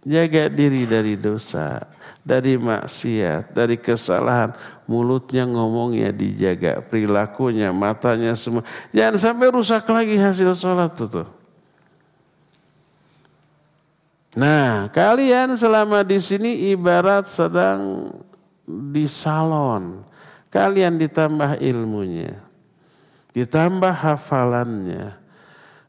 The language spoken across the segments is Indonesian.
Jaga diri dari dosa, dari maksiat, dari kesalahan. Mulutnya ngomongnya dijaga, perilakunya, matanya semua. Jangan sampai rusak lagi hasil sholat itu tuh. Nah, kalian selama di sini ibarat sedang di salon. Kalian ditambah ilmunya, ditambah hafalannya,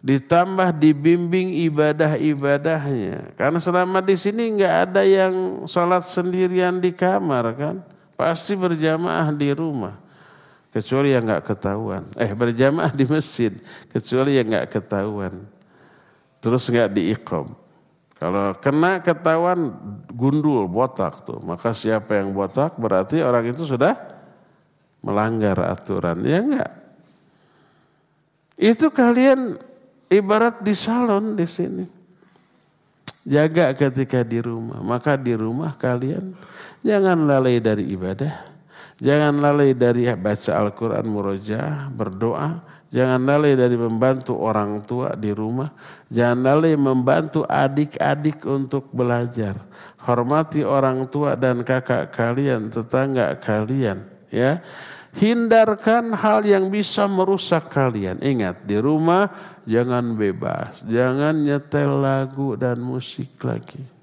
ditambah dibimbing ibadah-ibadahnya. Karena selama di sini nggak ada yang sholat sendirian di kamar kan, pasti berjamaah di rumah. Kecuali yang nggak ketahuan. Eh berjamaah di masjid, kecuali yang nggak ketahuan. Terus nggak diikom. Kalau kena ketahuan gundul, botak tuh. Maka siapa yang botak berarti orang itu sudah melanggar aturan. Ya enggak? Itu kalian Ibarat di salon di sini. Jaga ketika di rumah. Maka di rumah kalian jangan lalai dari ibadah. Jangan lalai dari baca Al-Quran murojaah, berdoa. Jangan lalai dari membantu orang tua di rumah. Jangan lalai membantu adik-adik untuk belajar. Hormati orang tua dan kakak kalian, tetangga kalian. Ya, hindarkan hal yang bisa merusak kalian. Ingat di rumah jangan bebas, jangan nyetel lagu dan musik lagi.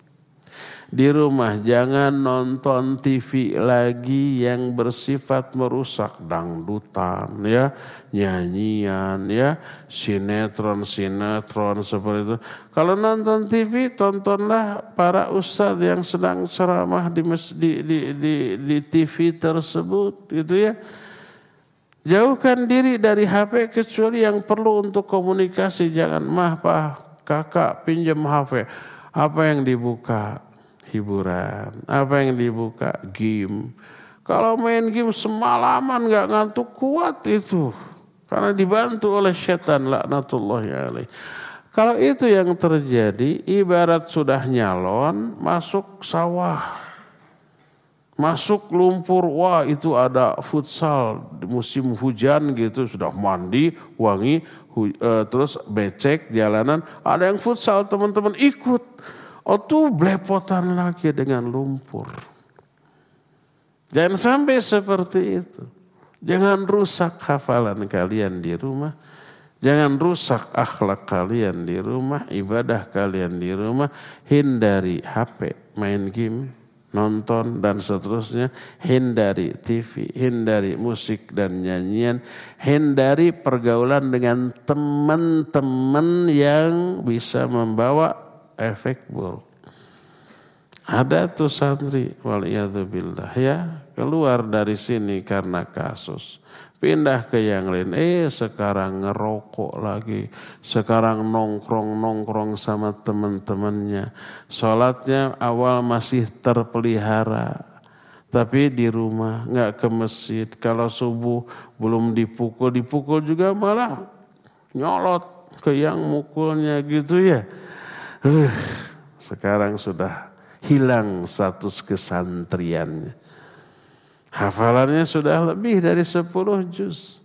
Di rumah jangan nonton TV lagi yang bersifat merusak dangdutan ya, nyanyian ya, sinetron-sinetron seperti itu. Kalau nonton TV tontonlah para ustadz yang sedang ceramah di, di, di, di, di TV tersebut gitu ya Jauhkan diri dari HP kecuali yang perlu untuk komunikasi. Jangan mah pak kakak pinjam HP. Apa yang dibuka? Hiburan. Apa yang dibuka? Game. Kalau main game semalaman nggak ngantuk kuat itu. Karena dibantu oleh setan laknatullahi alaih. Kalau itu yang terjadi, ibarat sudah nyalon masuk sawah Masuk lumpur, wah itu ada futsal musim hujan gitu sudah mandi, wangi, hu, uh, terus becek jalanan. Ada yang futsal teman-teman ikut. Oh tuh belepotan lagi dengan lumpur. Jangan sampai seperti itu. Jangan rusak hafalan kalian di rumah. Jangan rusak akhlak kalian di rumah, ibadah kalian di rumah. Hindari HP, main game, nonton dan seterusnya, hindari TV, hindari musik dan nyanyian, hindari pergaulan dengan teman-teman yang bisa membawa efek buruk. Ada tuh santri, waliyadzubillah ya, keluar dari sini karena kasus pindah ke yang lain. Eh sekarang ngerokok lagi, sekarang nongkrong-nongkrong sama teman-temannya. Sholatnya awal masih terpelihara, tapi di rumah nggak ke masjid. Kalau subuh belum dipukul, dipukul juga malah nyolot ke yang mukulnya gitu ya. Uh, sekarang sudah hilang status kesantriannya. Hafalannya sudah lebih dari 10 juz.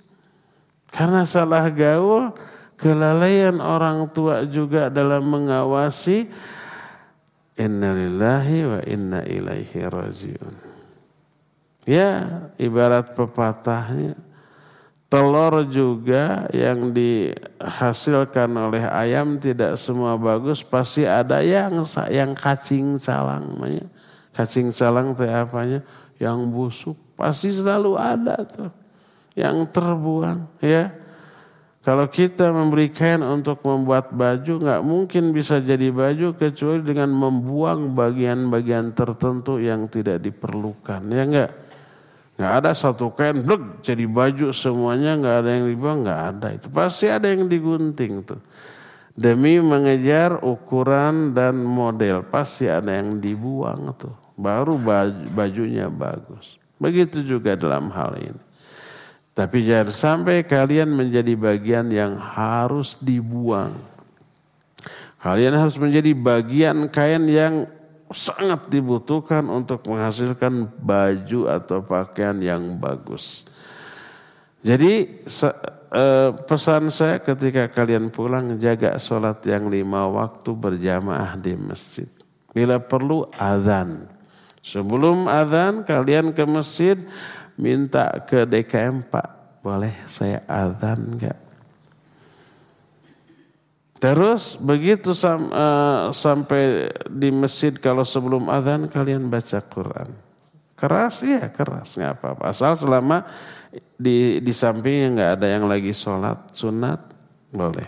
Karena salah gaul, kelalaian orang tua juga dalam mengawasi innalillahi wa inna ilaihi rajiun. Ya, ibarat pepatahnya telur juga yang dihasilkan oleh ayam tidak semua bagus, pasti ada yang yang kacing calang namanya. Kacing calang teh apanya? Yang busuk Pasti selalu ada tuh yang terbuang ya. Kalau kita memberi kain untuk membuat baju, nggak mungkin bisa jadi baju kecuali dengan membuang bagian-bagian tertentu yang tidak diperlukan, ya enggak? Nggak ada satu kain, blek, jadi baju semuanya nggak ada yang dibuang, nggak ada itu. Pasti ada yang digunting tuh. Demi mengejar ukuran dan model, pasti ada yang dibuang tuh. Baru baju, bajunya bagus. Begitu juga dalam hal ini. Tapi jangan sampai kalian menjadi bagian yang harus dibuang. Kalian harus menjadi bagian kain yang sangat dibutuhkan untuk menghasilkan baju atau pakaian yang bagus. Jadi eh, pesan saya ketika kalian pulang jaga sholat yang lima waktu berjamaah di masjid. Bila perlu azan. Sebelum azan kalian ke masjid minta ke DKM Pak, boleh saya azan enggak? Terus begitu sam, uh, sampai di masjid kalau sebelum azan kalian baca Quran. Keras ya keras nggak apa-apa. Asal selama di di sampingnya nggak ada yang lagi sholat sunat boleh.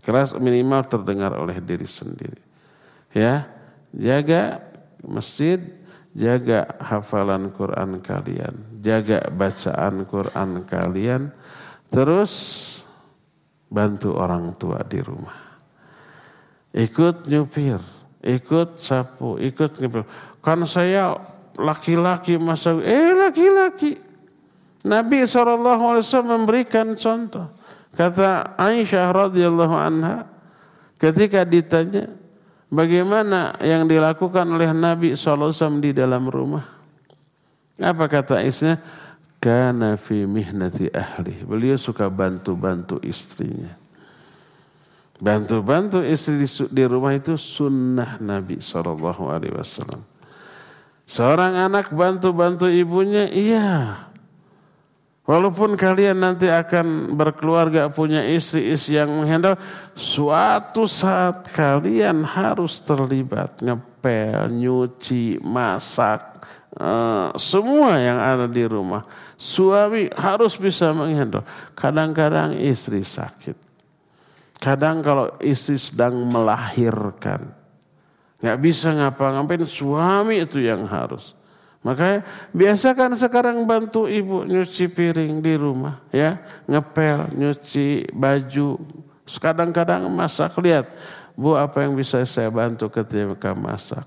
Keras minimal terdengar oleh diri sendiri. Ya, jaga masjid, jaga hafalan Quran kalian, jaga bacaan Quran kalian, terus bantu orang tua di rumah. Ikut nyupir, ikut sapu, ikut nyupir. Kan saya laki-laki masa, eh laki-laki. Nabi SAW memberikan contoh. Kata Aisyah radhiyallahu anha ketika ditanya bagaimana yang dilakukan oleh Nabi SAW di dalam rumah. Apa kata Aisyah? Karena fi mihnati ahli. Beliau suka bantu-bantu istrinya. Bantu-bantu istri di rumah itu sunnah Nabi SAW. Seorang anak bantu-bantu ibunya, iya. Walaupun kalian nanti akan berkeluarga punya istri-istri yang menghandle, suatu saat kalian harus terlibat ngepel, nyuci, masak, uh, semua yang ada di rumah. Suami harus bisa menghandle. Kadang-kadang istri sakit. Kadang kalau istri sedang melahirkan, nggak bisa ngapa-ngapain, suami itu yang harus. Makanya biasakan sekarang bantu ibu nyuci piring di rumah ya, ngepel, nyuci baju. Kadang-kadang masak lihat, Bu apa yang bisa saya bantu ketika masak?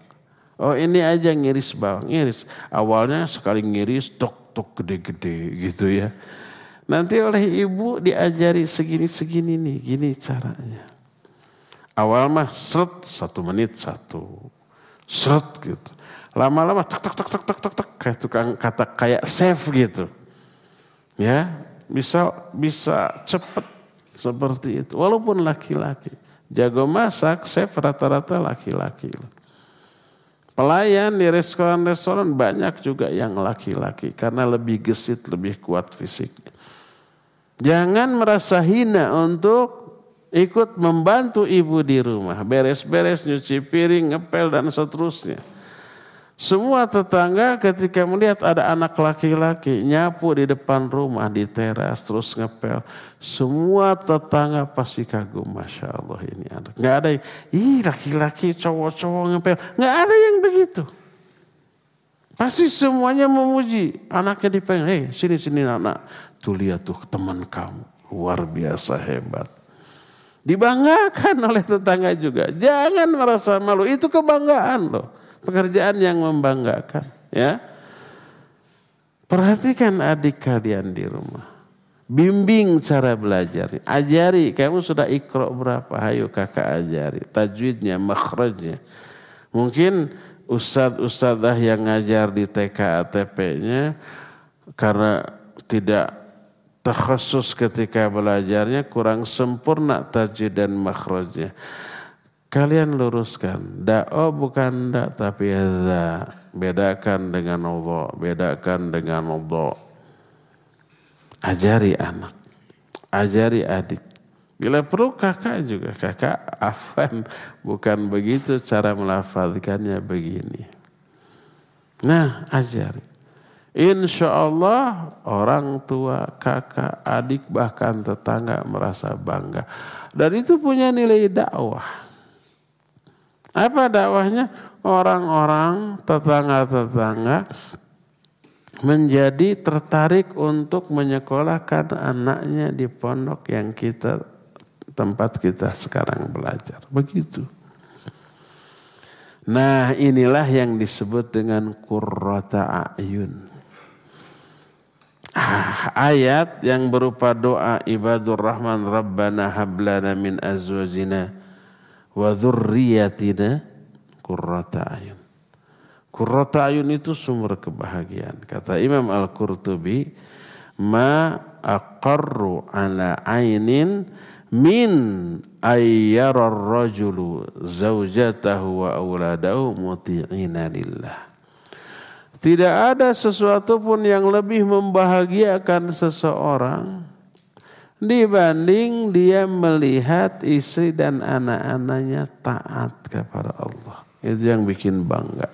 Oh ini aja ngiris bawang, ngiris. Awalnya sekali ngiris tok tok gede-gede gitu ya. Nanti oleh ibu diajari segini-segini nih, gini caranya. Awal mah seret satu menit satu, seret gitu. Lama-lama tek tek tek tek tek tek tek kayak tukang kata kayak save gitu. Ya, bisa bisa cepet seperti itu. Walaupun laki-laki. Jago masak, chef rata-rata laki-laki. Pelayan di restoran-restoran banyak juga yang laki-laki karena lebih gesit, lebih kuat fisiknya. Jangan merasa hina untuk ikut membantu ibu di rumah, beres-beres, nyuci piring, ngepel dan seterusnya. Semua tetangga ketika melihat ada anak laki-laki nyapu di depan rumah, di teras, terus ngepel. Semua tetangga pasti kagum, Masya Allah ini anak. Nggak ada yang, ih laki-laki cowok-cowok ngepel. Nggak ada yang begitu. Pasti semuanya memuji. Anaknya dipegang, hei sini-sini anak. Tuh lihat tuh teman kamu, luar biasa hebat. Dibanggakan oleh tetangga juga. Jangan merasa malu, itu kebanggaan loh pekerjaan yang membanggakan ya. Perhatikan adik kalian di rumah. Bimbing cara belajar. Ajari kamu sudah ikro berapa? Ayo kakak ajari. Tajwidnya makhrajnya. Mungkin ustadz-ustadzah yang ngajar di TK ATP-nya karena tidak terkhusus ketika belajarnya kurang sempurna tajwid dan makhrajnya Kalian luruskan. Da'o bukan da tapi za. Bedakan dengan Allah. Bedakan dengan Allah. Ajari anak. Ajari adik. Bila perlu kakak juga. Kakak afan. Bukan begitu cara melafalkannya begini. Nah ajari. Insya Allah orang tua, kakak, adik bahkan tetangga merasa bangga. Dan itu punya nilai dakwah. Apa dakwahnya? Orang-orang tetangga-tetangga menjadi tertarik untuk menyekolahkan anaknya di pondok yang kita tempat kita sekarang belajar. Begitu. Nah inilah yang disebut dengan kurrata ayun. Ah, ayat yang berupa doa ibadur rahman rabbana hablana min azwajina wa dzurriyyatina qurrata ayun. Qurrata ayun itu sumber kebahagiaan. Kata Imam Al-Qurtubi, ma aqarru ala ainin min ayyarar rajulu zaujatahu wa auladahu muti'ina lillah. Tidak ada sesuatu pun yang lebih membahagiakan seseorang dibanding dia melihat istri dan anak-anaknya taat kepada Allah. Itu yang bikin bangga.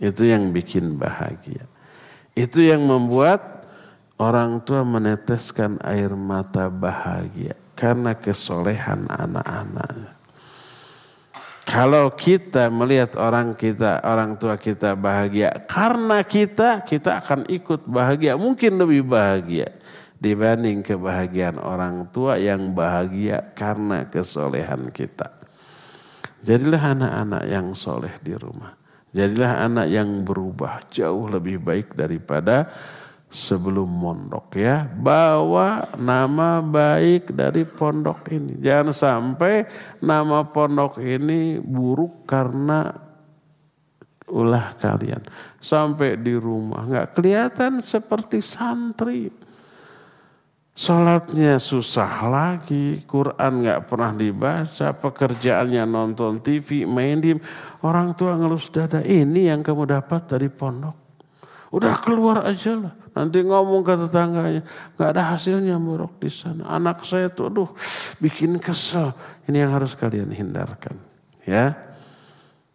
Itu yang bikin bahagia. Itu yang membuat orang tua meneteskan air mata bahagia karena kesolehan anak-anaknya. Kalau kita melihat orang kita, orang tua kita bahagia karena kita, kita akan ikut bahagia, mungkin lebih bahagia dibanding kebahagiaan orang tua yang bahagia karena kesolehan kita. Jadilah anak-anak yang soleh di rumah. Jadilah anak yang berubah jauh lebih baik daripada sebelum mondok ya. Bawa nama baik dari pondok ini. Jangan sampai nama pondok ini buruk karena ulah kalian. Sampai di rumah nggak kelihatan seperti santri. Sholatnya susah lagi, Quran nggak pernah dibaca, pekerjaannya nonton TV, main game. Orang tua ngelus dada, ini yang kamu dapat dari pondok. Udah keluar aja lah. Nanti ngomong ke tetangganya, nggak ada hasilnya murok di sana. Anak saya tuh, aduh, bikin kesel. Ini yang harus kalian hindarkan, ya.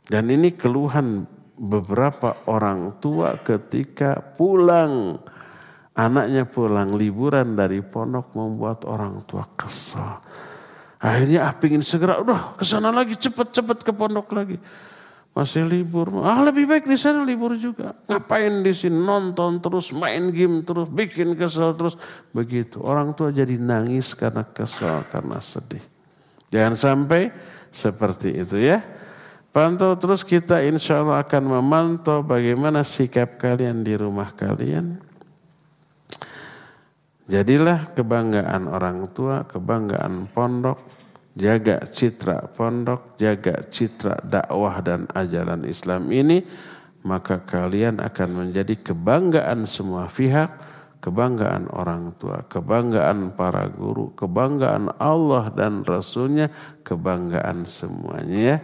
Dan ini keluhan beberapa orang tua ketika pulang, anaknya pulang liburan dari pondok membuat orang tua kesel. Akhirnya ah pingin segera, udah ke sana lagi, cepet-cepet ke pondok lagi. Masih libur. Ah lebih baik di sana libur juga. Ngapain di sini nonton terus, main game terus, bikin kesel terus. Begitu. Orang tua jadi nangis karena kesel, karena sedih. Jangan sampai seperti itu ya. Pantau terus kita insya Allah akan memantau bagaimana sikap kalian di rumah kalian. Jadilah kebanggaan orang tua, kebanggaan pondok, jaga citra pondok, jaga citra dakwah dan ajaran Islam ini, maka kalian akan menjadi kebanggaan semua pihak, kebanggaan orang tua, kebanggaan para guru, kebanggaan Allah dan Rasulnya, kebanggaan semuanya ya.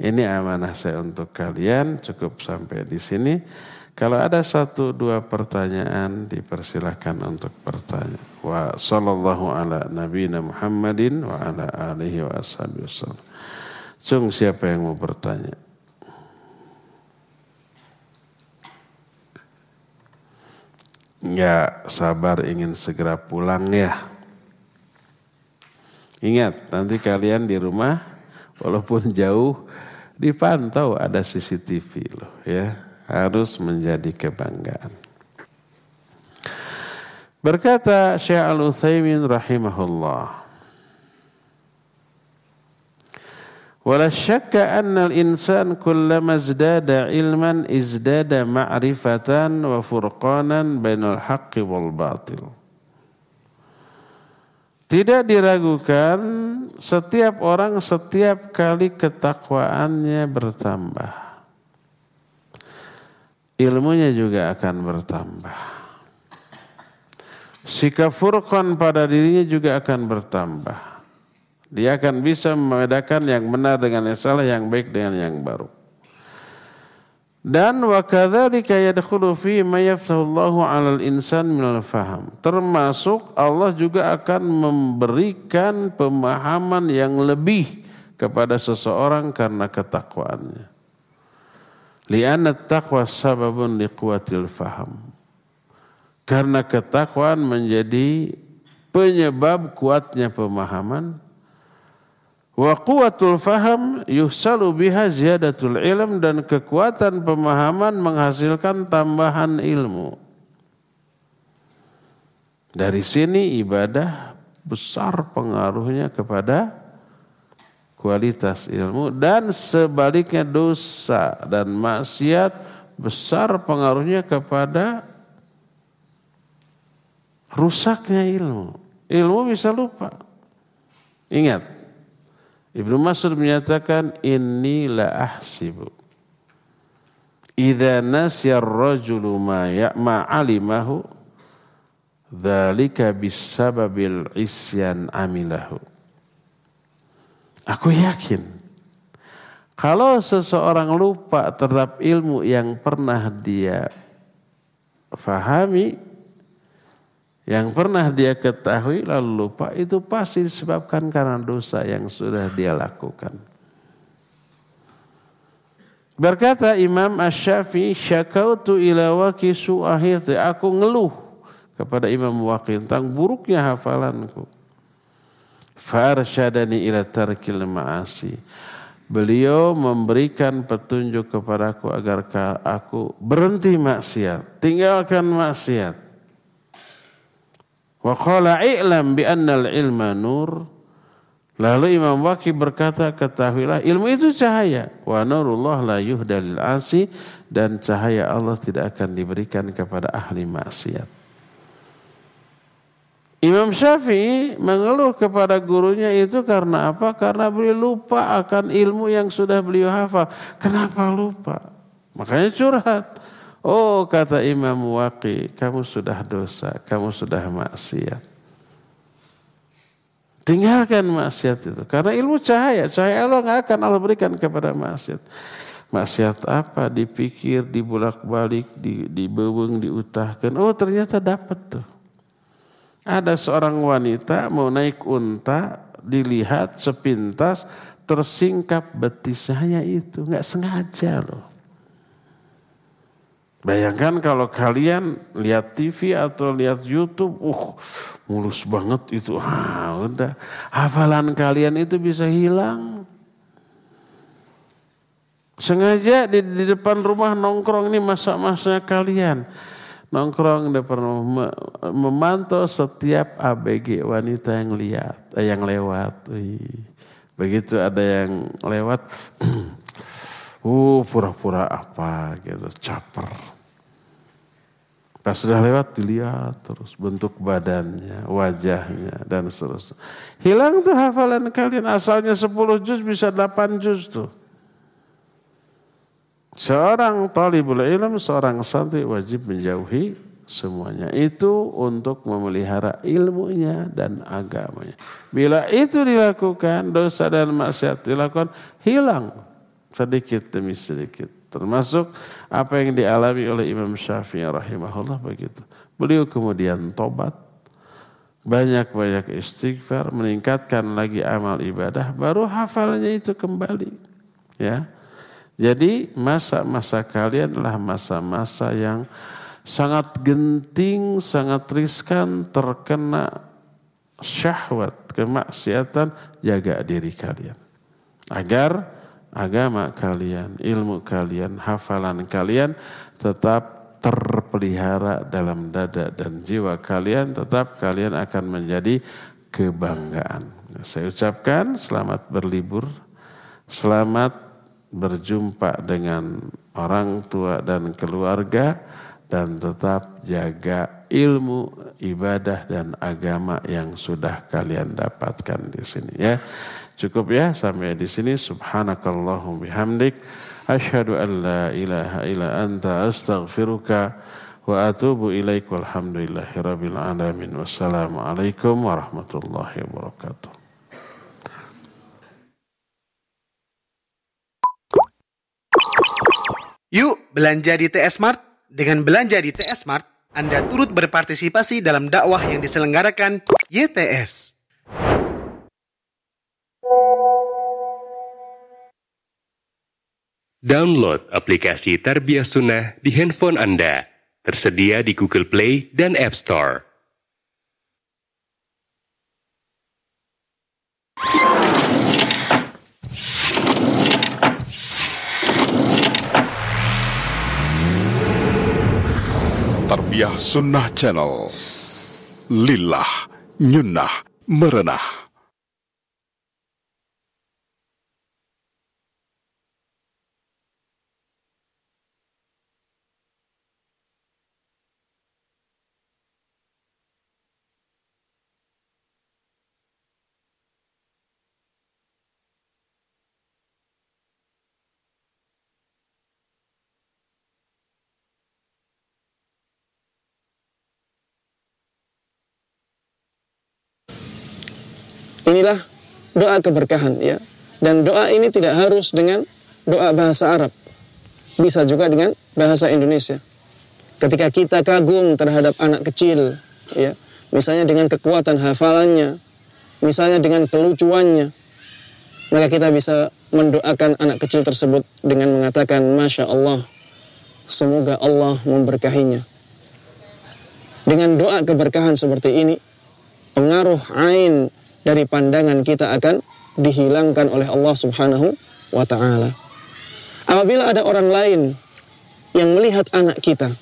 Ini amanah saya untuk kalian, cukup sampai di sini. Kalau ada satu dua pertanyaan dipersilahkan untuk bertanya. Wa sallallahu ala nabiyina Muhammadin wa ala alihi wa ashabihi wasallam. Cung siapa yang mau bertanya? Ya sabar ingin segera pulang ya. Ingat nanti kalian di rumah walaupun jauh dipantau ada CCTV loh ya harus menjadi kebanggaan. Berkata Syekh Al-Utsaimin rahimahullah ولا شك أن الإنسان كلما ازداد علما ازداد معرفة وفرقانا بين الحق والباطل Tidak diragukan setiap orang setiap kali ketakwaannya bertambah ilmunya juga akan bertambah. Sikap furqan pada dirinya juga akan bertambah. Dia akan bisa membedakan yang benar dengan yang salah, yang baik dengan yang baru. Dan wa kadzalika yadkhulu fi ma yaftahullahu 'alal insan minal faham. Termasuk Allah juga akan memberikan pemahaman yang lebih kepada seseorang karena ketakwaannya. Lianna taqwa sababun liquatil faham. Karena ketakwaan menjadi penyebab kuatnya pemahaman. Wa quwatul faham yuhsalu biha ziyadatul ilm dan kekuatan pemahaman menghasilkan tambahan ilmu. Dari sini ibadah besar pengaruhnya kepada kualitas ilmu dan sebaliknya dosa dan maksiat besar pengaruhnya kepada rusaknya ilmu. Ilmu bisa lupa. Ingat, Ibnu Mas'ud menyatakan inni la ahsibu idza nasiya ar-rajulu ma isyan amilahu Aku yakin kalau seseorang lupa terhadap ilmu yang pernah dia fahami, yang pernah dia ketahui lalu lupa, itu pasti disebabkan karena dosa yang sudah dia lakukan. Berkata Imam Ash-Syafi'i, syakautu ila waki su'ahiti. Aku ngeluh kepada Imam Waqi tentang buruknya hafalanku. Farshadani ila tarkil ma'asi. Beliau memberikan petunjuk kepadaku agar aku berhenti maksiat, tinggalkan maksiat. Wa qala i'lam bi annal ilma nur Lalu Imam Waqi berkata, ketahuilah ilmu itu cahaya. Wa nurullah la yuhdalil asi. Dan cahaya Allah tidak akan diberikan kepada ahli maksiat. Imam Syafi'i mengeluh kepada gurunya itu karena apa? Karena beliau lupa akan ilmu yang sudah beliau hafal. Kenapa lupa? Makanya curhat. Oh kata Imam Waqi, kamu sudah dosa, kamu sudah maksiat. Tinggalkan maksiat itu. Karena ilmu cahaya. Cahaya Allah nggak akan Allah berikan kepada maksiat. Maksiat apa? Dipikir, dibulak-balik, dibeweng, diutahkan. Oh ternyata dapat tuh. Ada seorang wanita mau naik unta, dilihat sepintas, tersingkap betisnya itu. Nggak sengaja loh. Bayangkan kalau kalian lihat TV atau lihat YouTube, uh mulus banget itu. Ah, udah hafalan kalian itu bisa hilang. Sengaja di, di depan rumah nongkrong ini masa-masa kalian. Nongkrong depan memantau setiap ABG wanita yang lihat, eh, yang lewat. Begitu ada yang lewat, uh pura-pura apa gitu, caper. Pas sudah lewat dilihat terus bentuk badannya, wajahnya dan seterusnya. Hilang tuh hafalan kalian asalnya 10 juz bisa 8 juz tuh. Seorang talibul ilm, seorang santri wajib menjauhi semuanya. Itu untuk memelihara ilmunya dan agamanya. Bila itu dilakukan, dosa dan maksiat dilakukan, hilang sedikit demi sedikit. Termasuk apa yang dialami oleh Imam Syafi'i rahimahullah begitu. Beliau kemudian tobat, banyak-banyak istighfar, meningkatkan lagi amal ibadah, baru hafalnya itu kembali. Ya, jadi masa-masa kalian adalah masa-masa yang sangat genting, sangat riskan, terkena syahwat, kemaksiatan, jaga diri kalian. Agar agama kalian, ilmu kalian, hafalan kalian tetap terpelihara dalam dada dan jiwa kalian, tetap kalian akan menjadi kebanggaan. Saya ucapkan selamat berlibur, selamat berjumpa dengan orang tua dan keluarga dan tetap jaga ilmu ibadah dan agama yang sudah kalian dapatkan di sini ya. Cukup ya sampai di sini. Subhanakallahum bihamdik. Asyhadu an la ilaha illa anta astaghfiruka wa atubu ilaik walhamdulillahi alamin. Wassalamualaikum warahmatullahi wabarakatuh. Yuk belanja di TS Mart. Dengan belanja di TS Mart, Anda turut berpartisipasi dalam dakwah yang diselenggarakan YTS. Download aplikasi Tarbiyah Sunnah di handphone Anda. Tersedia di Google Play dan App Store. Tarbiyah Sunnah Channel. Lillah, nyunnah, merenah. Inilah doa keberkahan ya. Dan doa ini tidak harus dengan doa bahasa Arab. Bisa juga dengan bahasa Indonesia. Ketika kita kagum terhadap anak kecil, ya, misalnya dengan kekuatan hafalannya, misalnya dengan kelucuannya, maka kita bisa mendoakan anak kecil tersebut dengan mengatakan, Masya Allah, semoga Allah memberkahinya. Dengan doa keberkahan seperti ini, pengaruh ain dari pandangan kita akan dihilangkan oleh Allah Subhanahu wa taala. Apabila ada orang lain yang melihat anak kita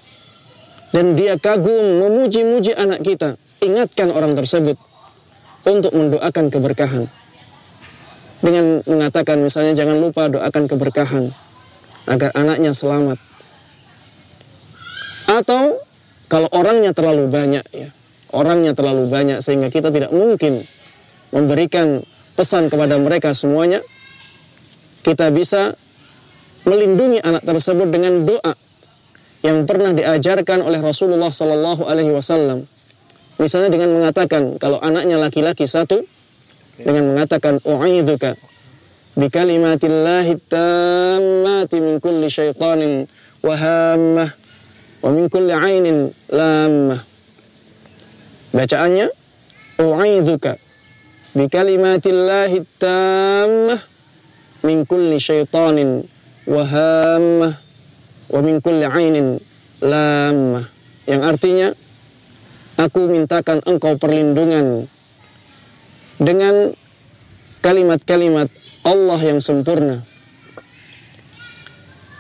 dan dia kagum memuji-muji anak kita, ingatkan orang tersebut untuk mendoakan keberkahan. Dengan mengatakan misalnya jangan lupa doakan keberkahan agar anaknya selamat. Atau kalau orangnya terlalu banyak ya, orangnya terlalu banyak sehingga kita tidak mungkin memberikan pesan kepada mereka semuanya, kita bisa melindungi anak tersebut dengan doa yang pernah diajarkan oleh Rasulullah Sallallahu Alaihi Wasallam. Misalnya dengan mengatakan kalau anaknya laki-laki satu dengan mengatakan u'idzuka bi kalimatillahi tammati min kulli syaitanin wa hammah wa min kulli ainin lamah. Bacaannya u'idzuka bi kalimatillahi tammah min kulli syaitanin wa hammah wa min kulli ainin lamah. Yang artinya aku mintakan engkau perlindungan dengan kalimat-kalimat Allah yang sempurna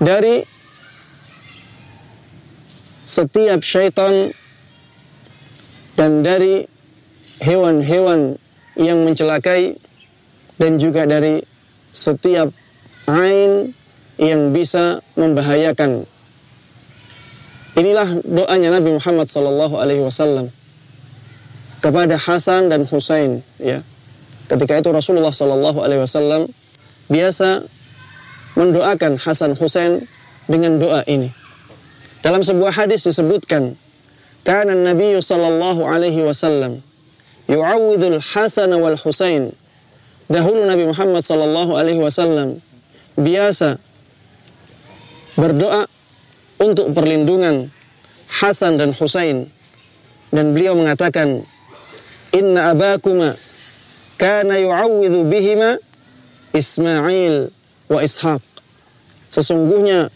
dari setiap syaitan dan dari hewan-hewan yang mencelakai dan juga dari setiap ain yang bisa membahayakan. Inilah doanya Nabi Muhammad sallallahu alaihi wasallam kepada Hasan dan Husain ya. Ketika itu Rasulullah sallallahu alaihi wasallam biasa mendoakan Hasan Husain dengan doa ini. Dalam sebuah hadis disebutkan, karena Nabi sallallahu alaihi wasallam yu'awwidul Hasan wal Husain. Dahulu Nabi Muhammad sallallahu alaihi wasallam biasa berdoa untuk perlindungan Hasan dan Husain dan beliau mengatakan inna abakuma kana yu'awwidhu bihima Ismail wa Ishaq sesungguhnya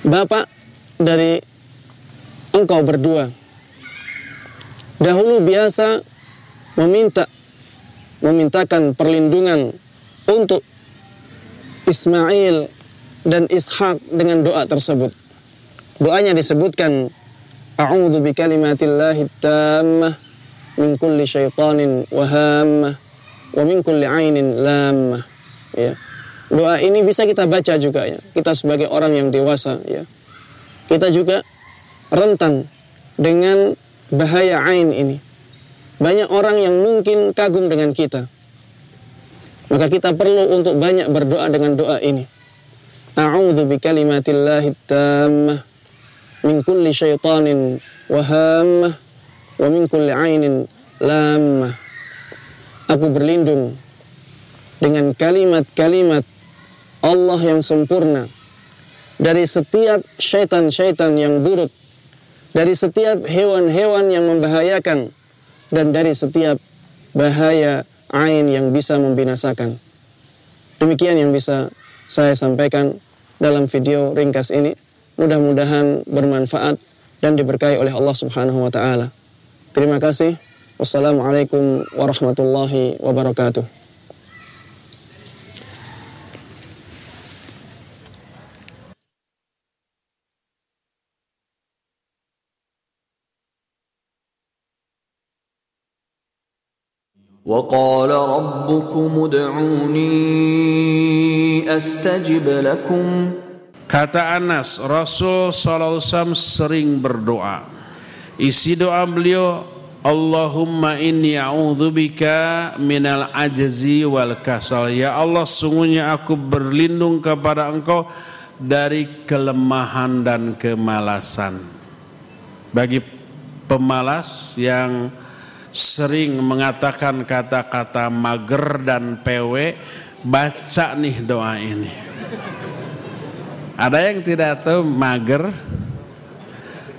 Bapak dari engkau berdua dahulu biasa meminta memintakan perlindungan untuk Ismail dan Ishak dengan doa tersebut. Doanya disebutkan A'udzu bikalimatillahi tammah min kulli syaitanin wa wa min kulli ainin lammah. Ya. Doa ini bisa kita baca juga ya. Kita sebagai orang yang dewasa ya. Kita juga rentan dengan bahaya ain ini. Banyak orang yang mungkin kagum dengan kita. Maka kita perlu untuk banyak berdoa dengan doa ini. A'udzu bikalimatillahi tammah min kulli syaitanin wa hammah wa min kulli ainin lammah. Aku berlindung dengan kalimat-kalimat Allah yang sempurna dari setiap syaitan-syaitan yang buruk, dari setiap hewan-hewan yang membahayakan, dan dari setiap bahaya ain yang bisa membinasakan. Demikian yang bisa saya sampaikan dalam video ringkas ini. Mudah-mudahan bermanfaat dan diberkahi oleh Allah Subhanahu wa taala. Terima kasih. Wassalamualaikum warahmatullahi wabarakatuh. وقال ربكم ادعوني استجب لكم Kata Anas, Rasul SAW sering berdoa. Isi doa beliau, Allahumma inni a'udzubika minal ajzi wal kasal. Ya Allah, sungguhnya aku berlindung kepada Engkau dari kelemahan dan kemalasan. Bagi pemalas yang sering mengatakan kata-kata mager dan PW, baca nih doa ini. Ada yang tidak tahu mager,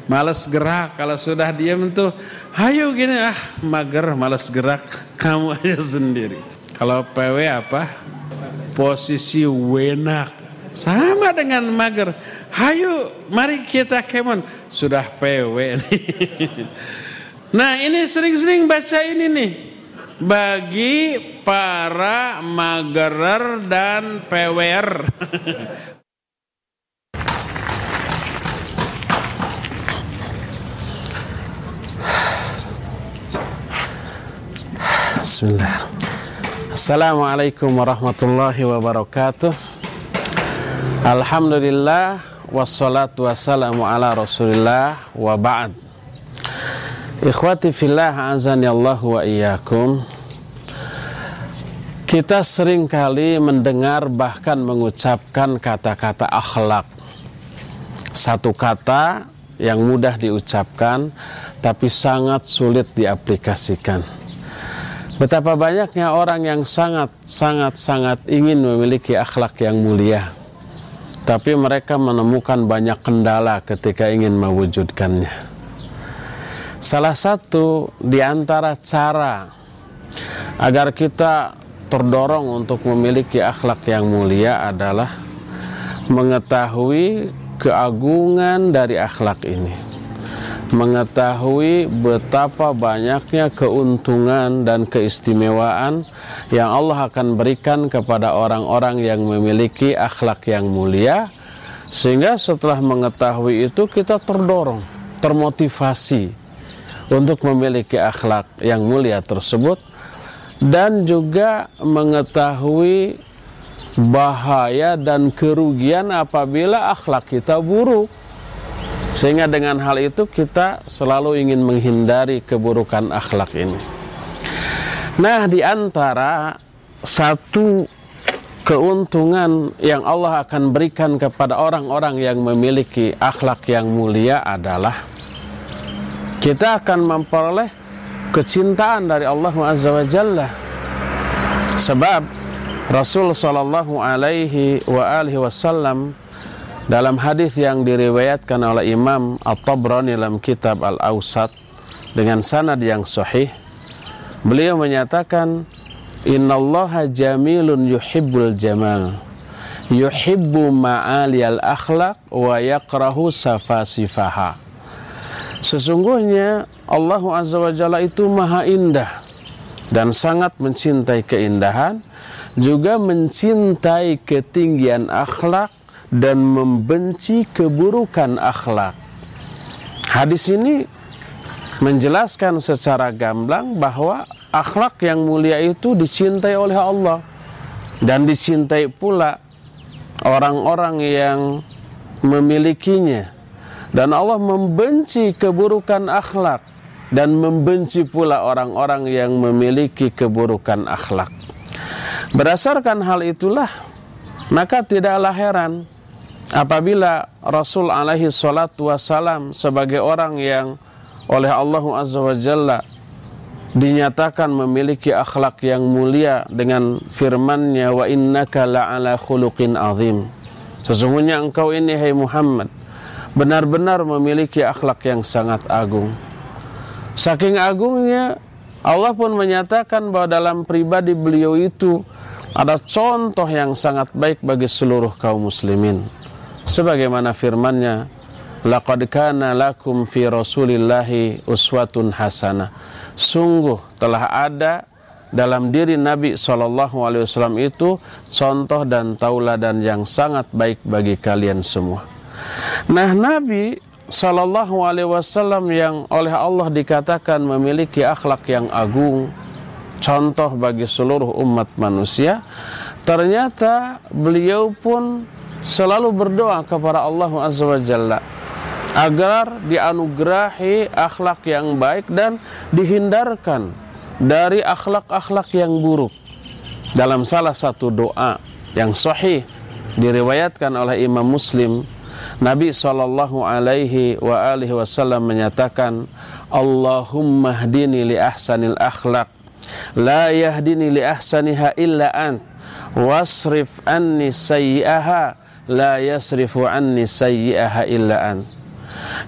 males gerak. Kalau sudah diam tuh, hayo gini ah mager, males gerak, kamu aja sendiri. Kalau PW apa? Posisi wenak. Sama dengan mager. Hayo, mari kita kemon. Sudah PW nih. Nah ini sering-sering baca ini nih. Bagi para magerer dan PWR. Bismillah. Assalamualaikum warahmatullahi wabarakatuh. Alhamdulillah wassalatu wassalamu ala Rasulillah wa ba'd. Ikhwati fillah azani Allah wa iyyakum. Kita sering kali mendengar bahkan mengucapkan kata-kata akhlak. Satu kata yang mudah diucapkan tapi sangat sulit diaplikasikan. Betapa banyaknya orang yang sangat sangat sangat ingin memiliki akhlak yang mulia. Tapi mereka menemukan banyak kendala ketika ingin mewujudkannya. Salah satu di antara cara agar kita terdorong untuk memiliki akhlak yang mulia adalah mengetahui keagungan dari akhlak ini. Mengetahui betapa banyaknya keuntungan dan keistimewaan yang Allah akan berikan kepada orang-orang yang memiliki akhlak yang mulia sehingga setelah mengetahui itu kita terdorong, termotivasi untuk memiliki akhlak yang mulia tersebut dan juga mengetahui bahaya dan kerugian apabila akhlak kita buruk sehingga dengan hal itu kita selalu ingin menghindari keburukan akhlak ini. Nah, di antara satu keuntungan yang Allah akan berikan kepada orang-orang yang memiliki akhlak yang mulia adalah kita akan memperoleh kecintaan dari Allah Azza wa Jalla. Sebab Rasul sallallahu alaihi wa alihi wasallam dalam hadis yang diriwayatkan oleh Imam At-Tabrani dalam kitab Al-Awsat dengan sanad yang sahih, beliau menyatakan, Innallaha jamilun yuhibbul jamal. Yuhibbu ma'ali al-akhlaq wa yakrahu safasifaha. Sesungguhnya Allah Azza wa Jalla itu maha indah dan sangat mencintai keindahan, juga mencintai ketinggian akhlak dan membenci keburukan akhlak. Hadis ini menjelaskan secara gamblang bahwa akhlak yang mulia itu dicintai oleh Allah dan dicintai pula orang-orang yang memilikinya. Dan Allah membenci keburukan akhlak dan membenci pula orang-orang yang memiliki keburukan akhlak. Berdasarkan hal itulah, maka tidaklah heran apabila Rasul alaihi salatu wasalam sebagai orang yang oleh Allah azza wa jalla dinyatakan memiliki akhlak yang mulia dengan firman-Nya wa innaka la'ala khuluqin azim. Sesungguhnya engkau ini hai Muhammad benar-benar memiliki akhlak yang sangat agung. Saking agungnya Allah pun menyatakan bahwa dalam pribadi beliau itu ada contoh yang sangat baik bagi seluruh kaum muslimin sebagaimana firman-Nya laqad kana lakum fi rasulillahi uswatun hasanah sungguh telah ada dalam diri Nabi SAW itu contoh dan tauladan yang sangat baik bagi kalian semua. Nah Nabi Sallallahu Alaihi Wasallam yang oleh Allah dikatakan memiliki akhlak yang agung, contoh bagi seluruh umat manusia, ternyata beliau pun selalu berdoa kepada Allah Azza wa Jalla agar dianugerahi akhlak yang baik dan dihindarkan dari akhlak-akhlak yang buruk. Dalam salah satu doa yang sahih diriwayatkan oleh Imam Muslim, Nabi sallallahu alaihi wa alihi wasallam menyatakan, Allahumma hdini li ahsanil akhlaq la yahdini li ahsaniha illa ant wasrif anni sayyi'aha la yasrifu anni sayyi'aha illa ant.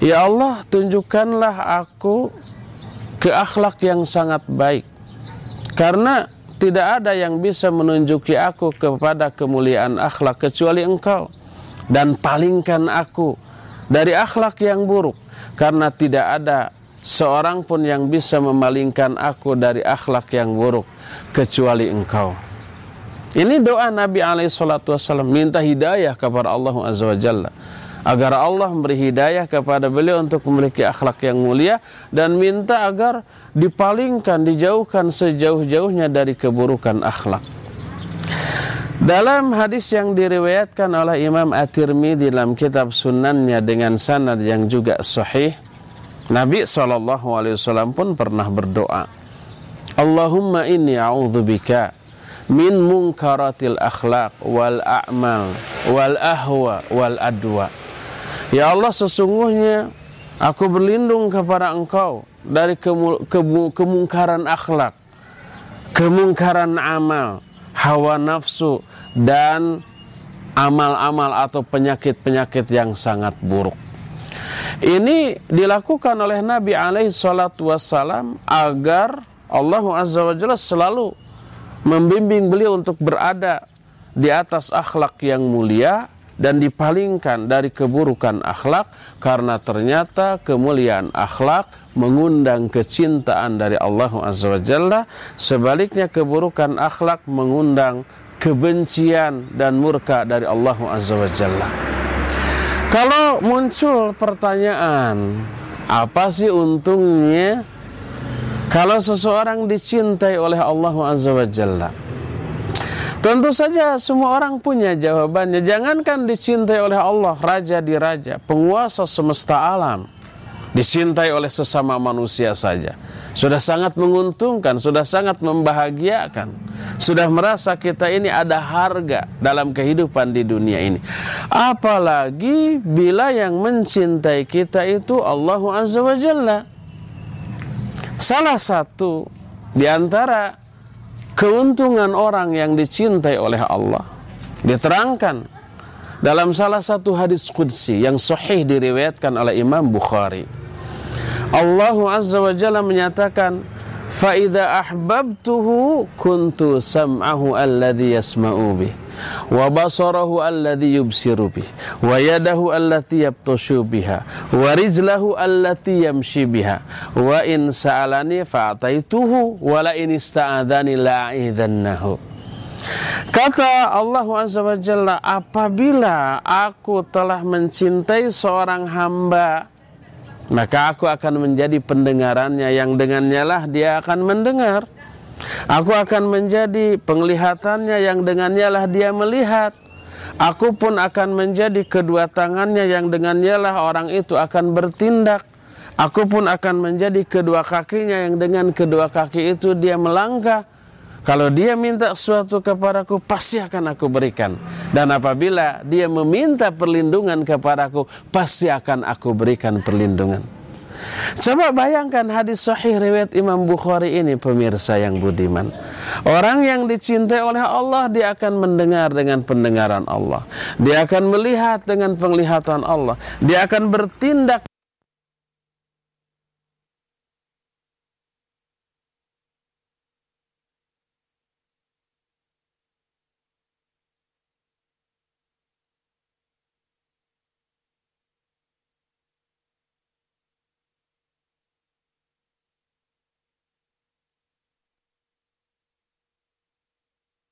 Ya Allah tunjukkanlah aku ke akhlak yang sangat baik. Karena tidak ada yang bisa menunjuki aku kepada kemuliaan akhlak kecuali engkau dan palingkan aku dari akhlak yang buruk karena tidak ada seorang pun yang bisa memalingkan aku dari akhlak yang buruk kecuali engkau. Ini doa Nabi SAW minta hidayah kepada Allah Azza wa Jalla agar Allah memberi hidayah kepada beliau untuk memiliki akhlak yang mulia dan minta agar dipalingkan, dijauhkan sejauh-jauhnya dari keburukan akhlak. Dalam hadis yang diriwayatkan oleh Imam At-Tirmidzi dalam kitab sunannya dengan sanad yang juga sahih, Nabi SAW pun pernah berdoa, Allahumma inni a'udzubika min munkaratil akhlaq wal a'mal wal ahwa wal adwa. Ya Allah sesungguhnya aku berlindung kepada engkau dari kemungkaran akhlak, kemungkaran amal, hawa nafsu dan amal-amal atau penyakit-penyakit yang sangat buruk. Ini dilakukan oleh Nabi alaihi salatu wassalam agar Allah azza wa jalla selalu membimbing beliau untuk berada di atas akhlak yang mulia dan dipalingkan dari keburukan akhlak karena ternyata kemuliaan akhlak mengundang kecintaan dari Allah Azza wa Jalla sebaliknya keburukan akhlak mengundang kebencian dan murka dari Allah Azza wa Jalla kalau muncul pertanyaan apa sih untungnya kalau seseorang dicintai oleh Allah Azza wa Jalla Tentu saja semua orang punya jawabannya. Jangankan dicintai oleh Allah, raja di raja, penguasa semesta alam. Dicintai oleh sesama manusia saja. Sudah sangat menguntungkan, sudah sangat membahagiakan. Sudah merasa kita ini ada harga dalam kehidupan di dunia ini. Apalagi bila yang mencintai kita itu Allah Azza wa Jalla. Salah satu di antara keuntungan orang yang dicintai oleh Allah diterangkan dalam salah satu hadis qudsi yang sahih diriwayatkan oleh Imam Bukhari. Allah Azza wa Jalla menyatakan, "Fa idza ahbabtuhu kuntu sam'ahu alladhi yasma'u bih." wa basarahu alladhi yubsiru bih wa yadahu allati yabtashu biha wa rijlahu allati yamshi biha wa in sa'alani fa'ataituhu wa la in ista'adani la'idhannahu Kata Allah Azza wa Jalla, apabila aku telah mencintai seorang hamba, maka aku akan menjadi pendengarannya yang dengannya lah dia akan mendengar. Aku akan menjadi penglihatannya yang dengannya lah dia melihat. Aku pun akan menjadi kedua tangannya yang dengannya lah orang itu akan bertindak. Aku pun akan menjadi kedua kakinya yang dengan kedua kaki itu dia melangkah. Kalau dia minta sesuatu kepadaku, pasti akan aku berikan. Dan apabila dia meminta perlindungan kepadaku, pasti akan aku berikan perlindungan. Coba bayangkan hadis sahih riwayat Imam Bukhari ini pemirsa yang budiman. Orang yang dicintai oleh Allah dia akan mendengar dengan pendengaran Allah. Dia akan melihat dengan penglihatan Allah. Dia akan bertindak